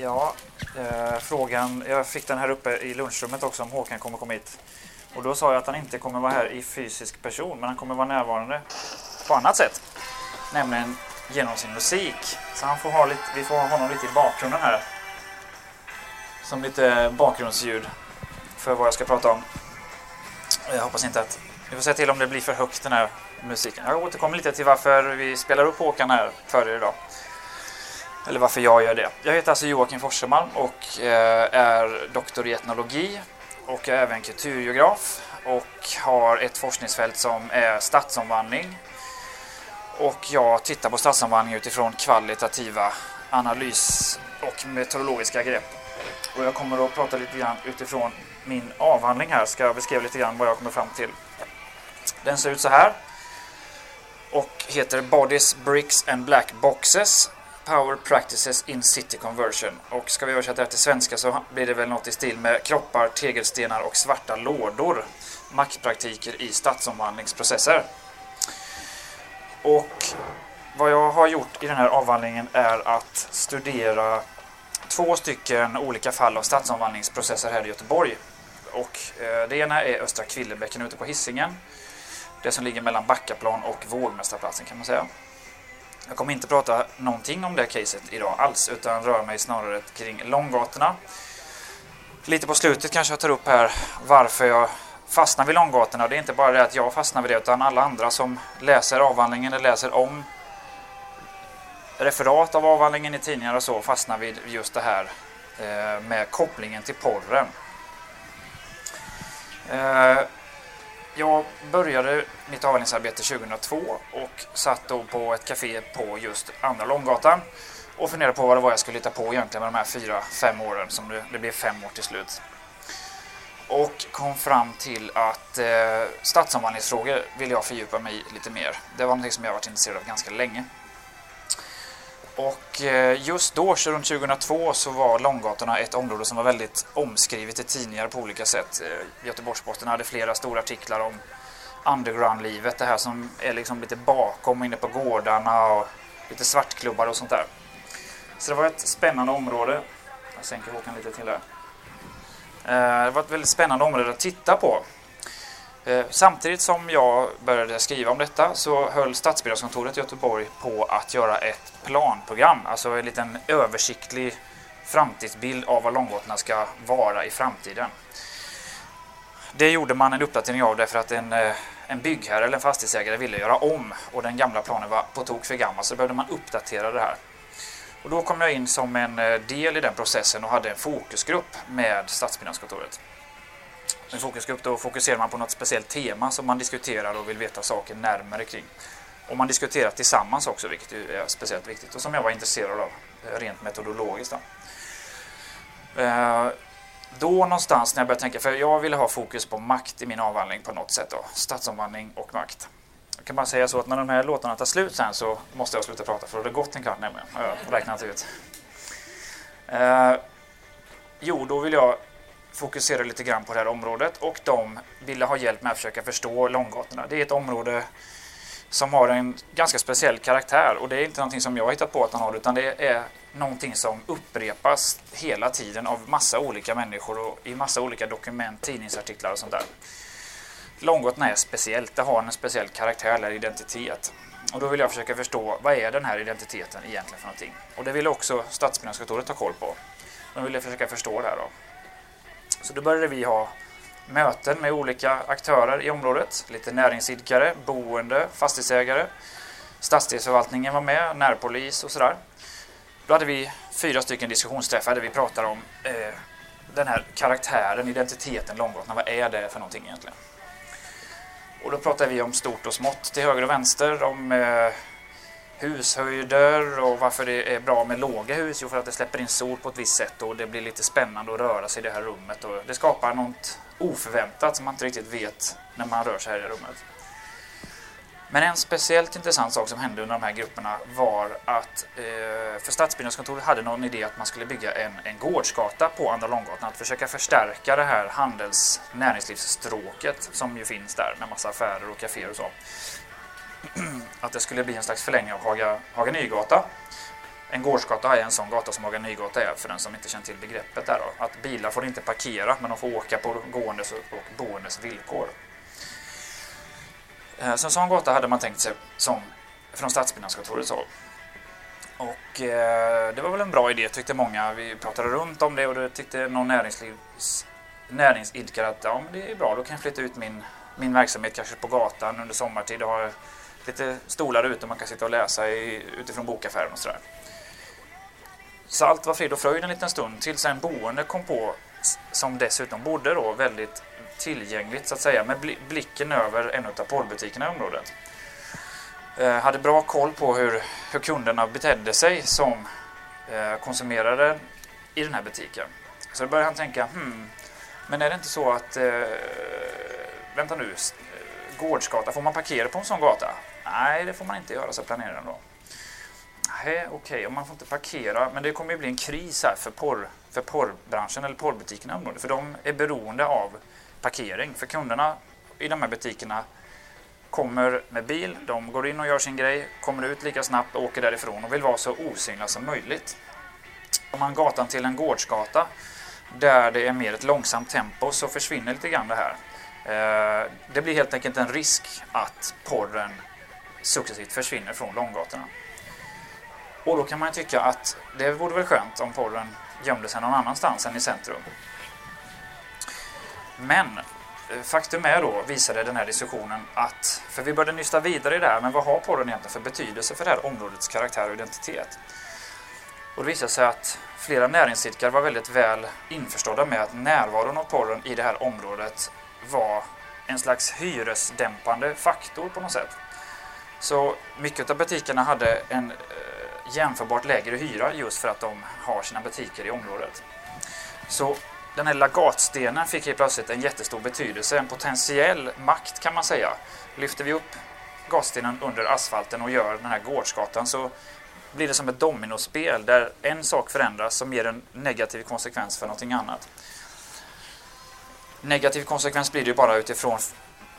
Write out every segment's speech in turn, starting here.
Ja, eh, frågan... Jag fick den här uppe i lunchrummet också om Håkan kommer komma hit. Och då sa jag att han inte kommer vara här i fysisk person, men han kommer vara närvarande på annat sätt. Nämligen genom sin musik. Så han får ha lite, vi får ha honom lite i bakgrunden här. Som lite bakgrundsljud för vad jag ska prata om. Jag hoppas inte att... Vi får se till om det blir för högt den här musiken. Jag återkommer lite till varför vi spelar upp Håkan här för er idag. Eller varför jag gör det. Jag heter alltså Joakim Forsemalm och eh, är doktor i etnologi och är även kulturgeograf och har ett forskningsfält som är stadsomvandling. Och jag tittar på stadsomvandling utifrån kvalitativa analys och meteorologiska grepp. Och jag kommer att prata lite grann utifrån min avhandling här. Ska jag beskriva lite grann vad jag kommer fram till. Den ser ut så här. Och heter Bodies, Bricks and Black Boxes Power Practices in City Conversion. Och ska vi översätta det till svenska så blir det väl något i stil med kroppar, tegelstenar och svarta lådor. Maktpraktiker i stadsomvandlingsprocesser. Och vad jag har gjort i den här avhandlingen är att studera två stycken olika fall av stadsomvandlingsprocesser här i Göteborg. Och eh, det ena är Östra Kvillebäcken ute på Hisingen. Det som ligger mellan Backaplan och Vågmästarplatsen kan man säga. Jag kommer inte prata någonting om det caset idag alls utan rör mig snarare kring långgatorna. Lite på slutet kanske jag tar upp här varför jag fastnar vid långgatorna. Det är inte bara det att jag fastnar vid det utan alla andra som läser avhandlingen eller läser om referat av avhandlingen i tidningar och så fastnar vid just det här eh, med kopplingen till porren. Eh, jag började mitt avhandlingsarbete 2002 och satt då på ett café på just Andra Långgatan och funderade på vad det var jag skulle hitta på egentligen med de här fyra, fem åren som det, det blev fem år till slut. Och kom fram till att eh, stadsomvandlingsfrågor vill jag fördjupa mig i lite mer. Det var något som jag varit intresserad av ganska länge. Och eh, just då, runt 2002, så var Långgatorna ett område som var väldigt omskrivet i tidningar på olika sätt. Göteborgsposten Göteborgs-Posten hade flera stora artiklar om underground-livet, det här som är liksom lite bakom inne på gårdarna och lite svartklubbar och sånt där. Så det var ett spännande område. Jag sänker Håkan lite till där. Eh, det var ett väldigt spännande område att titta på. Eh, samtidigt som jag började skriva om detta så höll Stadsbyggnadskontoret i Göteborg på att göra ett planprogram, alltså en liten översiktlig framtidsbild av vad Långgatan ska vara i framtiden. Det gjorde man en uppdatering av därför att en, eh, en byggherre eller en fastighetsägare ville göra om och den gamla planen var på tok för gammal så behövde man uppdatera det här. Och då kom jag in som en eh, del i den processen och hade en fokusgrupp med Stadsbyggnadskontoret. En fokusgrupp då fokuserar man på något speciellt tema som man diskuterar och vill veta saker närmare kring. Och man diskuterar tillsammans också, vilket är speciellt viktigt och som jag var intresserad av eh, rent metodologiskt. Då. Eh, då någonstans när jag började tänka, för jag ville ha fokus på makt i min avhandling på något sätt då, stadsomvandling och makt. Jag kan bara säga så att när de här låtarna tar slut sen så måste jag sluta prata för då har det gått en kvart nämligen, har jag räknat ut. Eh, jo, då vill jag fokuserar lite grann på det här området och de ville ha hjälp med att försöka förstå långgatorna. Det är ett område som har en ganska speciell karaktär och det är inte någonting som jag har hittat på att han har utan det är någonting som upprepas hela tiden av massa olika människor och i massa olika dokument, tidningsartiklar och sånt där. Långgatorna är speciellt, det har en speciell karaktär eller identitet. Och då vill jag försöka förstå vad är den här identiteten egentligen för någonting. Och det ville också Stadsbyggnadskontoret ha koll på. De ville försöka förstå det här då. Så då började vi ha möten med olika aktörer i området. Lite näringsidkare, boende, fastighetsägare. Stadsdelsförvaltningen var med, närpolis och sådär. Då hade vi fyra stycken diskussionsträffar där vi pratade om eh, den här karaktären, identiteten, Långgatan. Vad är det för någonting egentligen? Och då pratade vi om stort och smått till höger och vänster, om eh, hushöjder och varför det är bra med låga hus. Jo, för att det släpper in sol på ett visst sätt och det blir lite spännande att röra sig i det här rummet. Och det skapar något oförväntat som man inte riktigt vet när man rör sig här i rummet. Men en speciellt intressant sak som hände under de här grupperna var att eh, för Stadsbyggnadskontoret hade någon idé att man skulle bygga en, en gårdsgata på Andra Långgatan. Att försöka förstärka det här handels näringslivsstråket som ju finns där med massa affärer och kaféer och så att det skulle bli en slags förlängning av Haga, Haga Nygata. En gårdsgata är en sån gata som Haga Nygata är för den som inte känner till begreppet där då. Att bilar får inte parkera men de får åka på gåendes och boendes villkor. Eh, så en sån gata hade man tänkt sig som från Stadsbyggnadskontorets håll. Och eh, det var väl en bra idé tyckte många. Vi pratade runt om det och det tyckte någon näringslivs, näringsidkare att ja, men det är bra, då kan jag flytta ut min, min verksamhet kanske på gatan under sommartid och ha lite stolar ute och man kan sitta och läsa i, utifrån bokaffären och sådär. Så allt var frid och fröjd en liten stund tills en boende kom på som dessutom bodde då väldigt tillgängligt så att säga med blicken över en av porrbutikerna i området. Eh, hade bra koll på hur, hur kunderna betedde sig som eh, konsumerade i den här butiken. Så då började han tänka, hmm, men är det inte så att, eh, vänta nu, eh, Gårdsgata, får man parkera på en sån gata? Nej, det får man inte göra, så planeraren då. Nej, okej, okay, och man får inte parkera, men det kommer ju bli en kris här för, porr, för porrbranschen eller porrbutikerna i området, för de är beroende av parkering. För kunderna i de här butikerna kommer med bil, de går in och gör sin grej, kommer ut lika snabbt och åker därifrån och vill vara så osynliga som möjligt. Om man gatan till en gårdsgata där det är mer ett långsamt tempo så försvinner lite grann det här. Eh, det blir helt enkelt en risk att porren successivt försvinner från långgatorna. Och då kan man tycka att det vore väl skönt om porren gömde sig någon annanstans än i centrum. Men eh, faktum är då, visade den här diskussionen, att, för vi började nysta vidare i det här, men vad har porren egentligen för betydelse för det här områdets karaktär och identitet? Och det visade sig att flera näringsidkare var väldigt väl införstådda med att närvaron av porren i det här området var en slags hyresdämpande faktor på något sätt. Så mycket av butikerna hade en eh, jämförbart lägre hyra just för att de har sina butiker i området. Så den här lilla gatstenen fick helt plötsligt en jättestor betydelse, en potentiell makt kan man säga. Lyfter vi upp gatstenen under asfalten och gör den här gårdsgatan så blir det som ett dominospel där en sak förändras som ger en negativ konsekvens för någonting annat. Negativ konsekvens blir det ju bara utifrån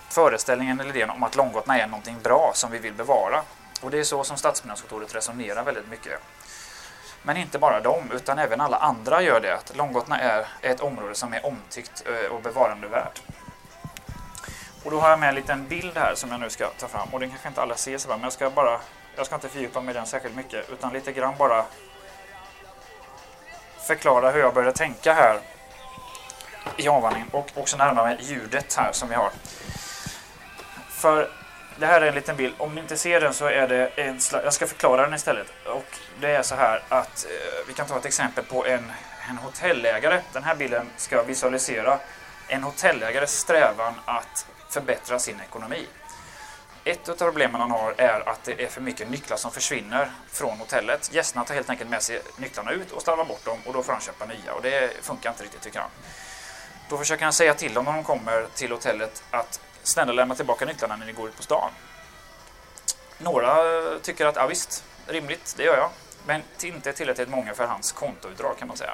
föreställningen eller idén om att Långgatan är någonting bra som vi vill bevara. Och det är så som Stadsbyggnadskontoret resonerar väldigt mycket. Men inte bara de, utan även alla andra gör det. Att Långgatan är ett område som är omtyckt eh, och bevarandevärt. Och då har jag med en liten bild här som jag nu ska ta fram. Och den kanske inte alla ser så bra, men jag ska bara jag ska inte fördjupa mig i den särskilt mycket utan lite grann bara förklara hur jag började tänka här i avvandringen och också närma mig ljudet här som vi har. För det här är en liten bild. Om ni inte ser den så är det en slags, Jag ska förklara den istället. Och det är så här att eh, vi kan ta ett exempel på en, en hotellägare. Den här bilden ska visualisera en hotellägares strävan att förbättra sin ekonomi. Ett av problemen han har är att det är för mycket nycklar som försvinner från hotellet. Gästerna tar helt enkelt med sig nycklarna ut och slarvar bort dem och då får han köpa nya och det funkar inte riktigt tycker han. Då försöker han säga till dem när de kommer till hotellet att snälla lämna tillbaka nycklarna när ni går ut på stan. Några eh, tycker att ja visst, rimligt, det gör jag. Men inte tillräckligt många för hans kontoutdrag kan man säga.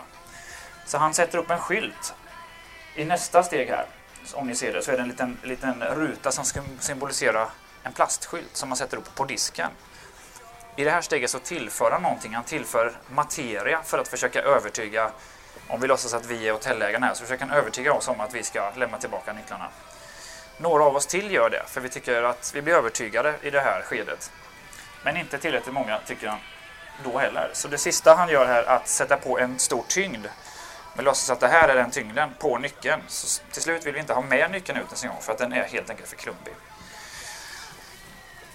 Så han sätter upp en skylt i nästa steg här. Om ni ser det så är det en liten, liten ruta som ska symbolisera en plastskylt som man sätter upp på disken. I det här steget så tillför han någonting. Han tillför materia för att försöka övertyga, om vi låtsas att vi är hotellägarna här, så försöker han övertyga oss om att vi ska lämna tillbaka nycklarna. Några av oss till gör det, för vi tycker att vi blir övertygade i det här skedet. Men inte tillräckligt många tycker han då heller. Så det sista han gör här är att sätta på en stor tyngd. Vi låtsas att det här är den tyngden på nyckeln. Så till slut vill vi inte ha med nyckeln ut ens en gång för att den är helt enkelt för klumpig.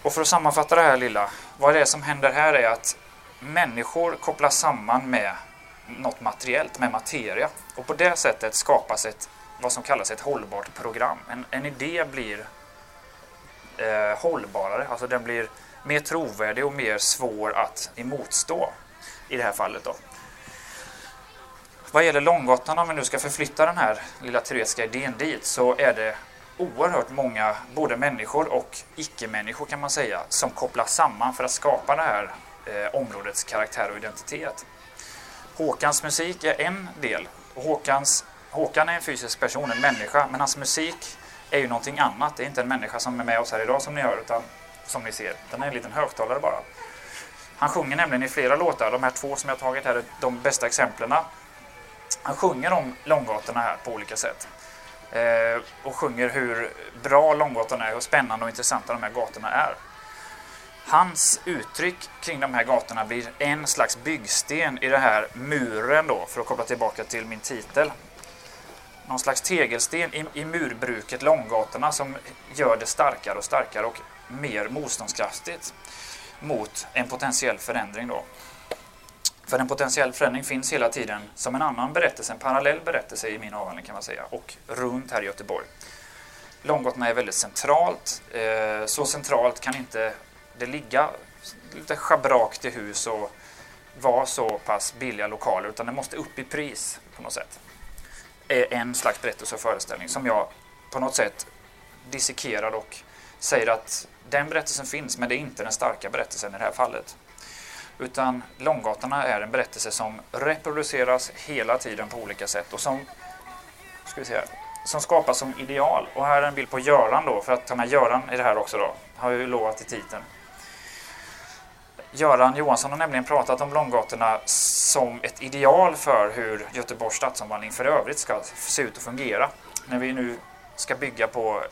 Och för att sammanfatta det här lilla, vad det är som händer här är att människor kopplas samman med något materiellt, med materia. Och på det sättet skapas ett, vad som kallas ett hållbart program. En, en idé blir eh, hållbarare, alltså den blir mer trovärdig och mer svår att emotstå i det här fallet. Då. Vad gäller Långgatan, om vi nu ska förflytta den här lilla teoretiska idén dit, så är det oerhört många, både människor och icke-människor kan man säga, som kopplas samman för att skapa det här eh, områdets karaktär och identitet. Håkans musik är en del. Håkans, Håkan är en fysisk person, en människa, men hans musik är ju någonting annat. Det är inte en människa som är med oss här idag som ni hör, utan som ni ser, den är en liten högtalare bara. Han sjunger nämligen i flera låtar, de här två som jag tagit här är de bästa exemplen. Han sjunger om långgatorna här på olika sätt. Eh, och sjunger hur bra långgatorna är, hur spännande och intressanta de här gatorna är. Hans uttryck kring de här gatorna blir en slags byggsten i den här muren då, för att koppla tillbaka till min titel. Någon slags tegelsten i, i murbruket Långgatorna som gör det starkare och starkare och mer motståndskraftigt mot en potentiell förändring då. För en potentiell förändring finns hela tiden som en annan berättelse, en parallell berättelse i min avhandling kan man säga, och runt här i Göteborg. Långgatorna är väldigt centralt. Eh, så centralt kan inte det ligga lite schabrakt i hus och vara så pass billiga lokaler, utan det måste upp i pris på något sätt är en slags berättelse och föreställning som jag på något sätt dissekerar och säger att den berättelsen finns, men det är inte den starka berättelsen i det här fallet. Utan Långgatorna är en berättelse som reproduceras hela tiden på olika sätt och som, ska vi säga, som skapas som ideal. Och här är en bild på Göran då, för att ta med Göran i det här också då, har jag ju lovat i titeln. Göran Johansson har nämligen pratat om Långgatorna som ett ideal för hur Göteborgs stadsomvandling för övrigt ska se ut och fungera. När vi nu ska bygga på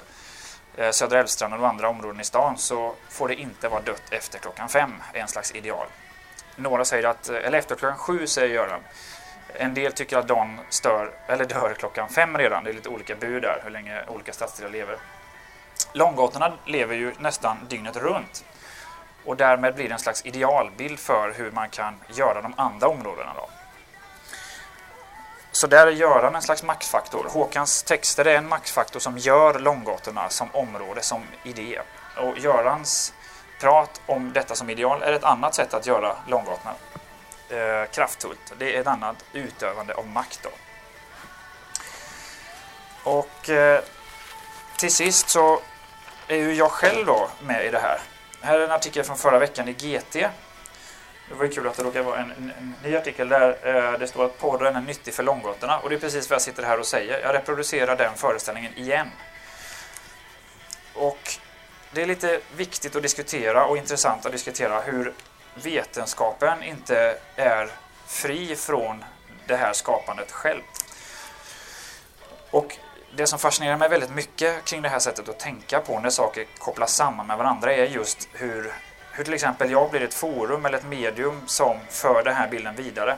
eh, Södra Älvstranden och andra områden i stan så får det inte vara dött efter klockan fem, är en slags ideal. Några säger att, eh, eller efter klockan sju säger Göran. En del tycker att dagen stör, eller dör klockan fem redan. Det är lite olika bud där, hur länge olika stadsdelar lever. Långgatorna lever ju nästan dygnet runt. Och därmed blir det en slags idealbild för hur man kan göra de andra områdena. Då. Så där är Göran en slags maktfaktor. Håkans texter är en maktfaktor som gör Långgatorna som område, som idé. Och Görans prat om detta som ideal är ett annat sätt att göra Långgatorna eh, kraftfullt. Det är ett annat utövande av makt. Då. Och eh, till sist så är ju jag själv då med i det här. Här är en artikel från förra veckan i GT. Det var ju kul att det råkar vara en, en, en ny artikel där eh, det står att porren är nyttig för långgatorna. Och det är precis vad jag sitter här och säger. Jag reproducerar den föreställningen igen. Och det är lite viktigt att diskutera och intressant att diskutera hur vetenskapen inte är fri från det här skapandet själv. Och det som fascinerar mig väldigt mycket kring det här sättet att tänka på när saker kopplas samman med varandra är just hur, hur till exempel jag blir ett forum eller ett medium som för den här bilden vidare.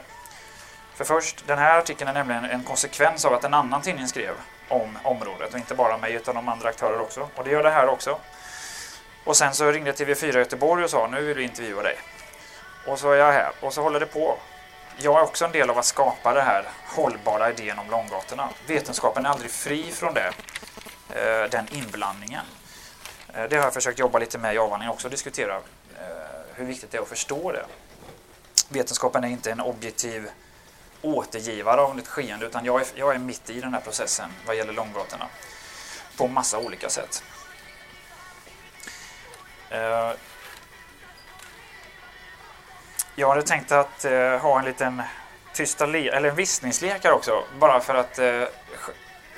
För först, den här artikeln är nämligen en konsekvens av att en annan tidning skrev om området och inte bara mig utan de andra aktörer också. Och det gör det här också. Och sen så ringde TV4 Göteborg och sa nu vill vi intervjua dig. Och så är jag här och så håller det på. Jag är också en del av att skapa den här hållbara idén om långgatorna. Vetenskapen är aldrig fri från det, eh, den inblandningen. Eh, det har jag försökt jobba lite med i avhandlingen också, diskutera eh, hur viktigt det är att förstå det. Vetenskapen är inte en objektiv återgivare av ett skeende utan jag är, jag är mitt i den här processen vad gäller långgatorna på massa olika sätt. Jag hade tänkt att eh, ha en liten tysta eller en vissningslek här också. Bara för att, eh,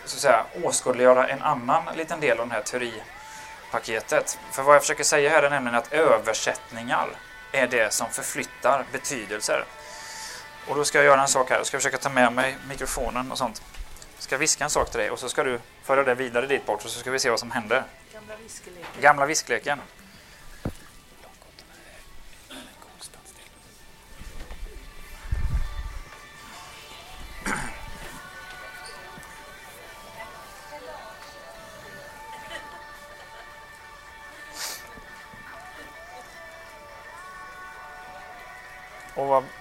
så att säga, åskådliggöra en annan liten del av det här teoripaketet. För vad jag försöker säga här är nämligen att översättningar är det som förflyttar betydelser. Och då ska jag göra en sak här. Jag ska försöka ta med mig mikrofonen och sånt. Jag ska viska en sak till dig och så ska du föra det vidare dit bort och så ska vi se vad som händer. Gamla viskeleken. Gamla viskleken.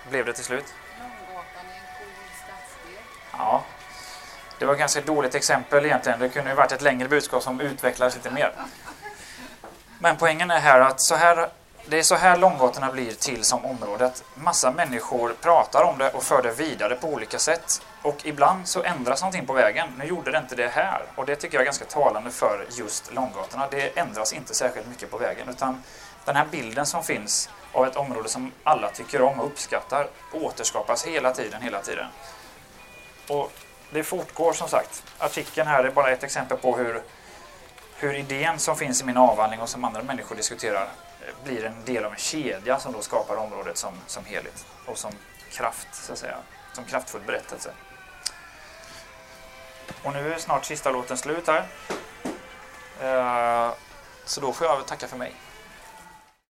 Blev det till slut? Ja, det var ett ganska dåligt exempel egentligen. Det kunde ju varit ett längre budskap som utvecklades lite mer. Men poängen är här att så här, det är så här långgatorna blir till som området. Massa människor pratar om det och för det vidare på olika sätt. Och ibland så ändras någonting på vägen. Nu gjorde det inte det här. Och det tycker jag är ganska talande för just långgatorna. Det ändras inte särskilt mycket på vägen. Utan den här bilden som finns av ett område som alla tycker om och uppskattar återskapas hela tiden, hela tiden. Och det fortgår som sagt. Artikeln här är bara ett exempel på hur, hur idén som finns i min avhandling och som andra människor diskuterar eh, blir en del av en kedja som då skapar området som, som helhet och som kraft, så att säga. Som kraftfull berättelse. Och nu är snart sista låten slut här. Eh, så då får jag tacka för mig.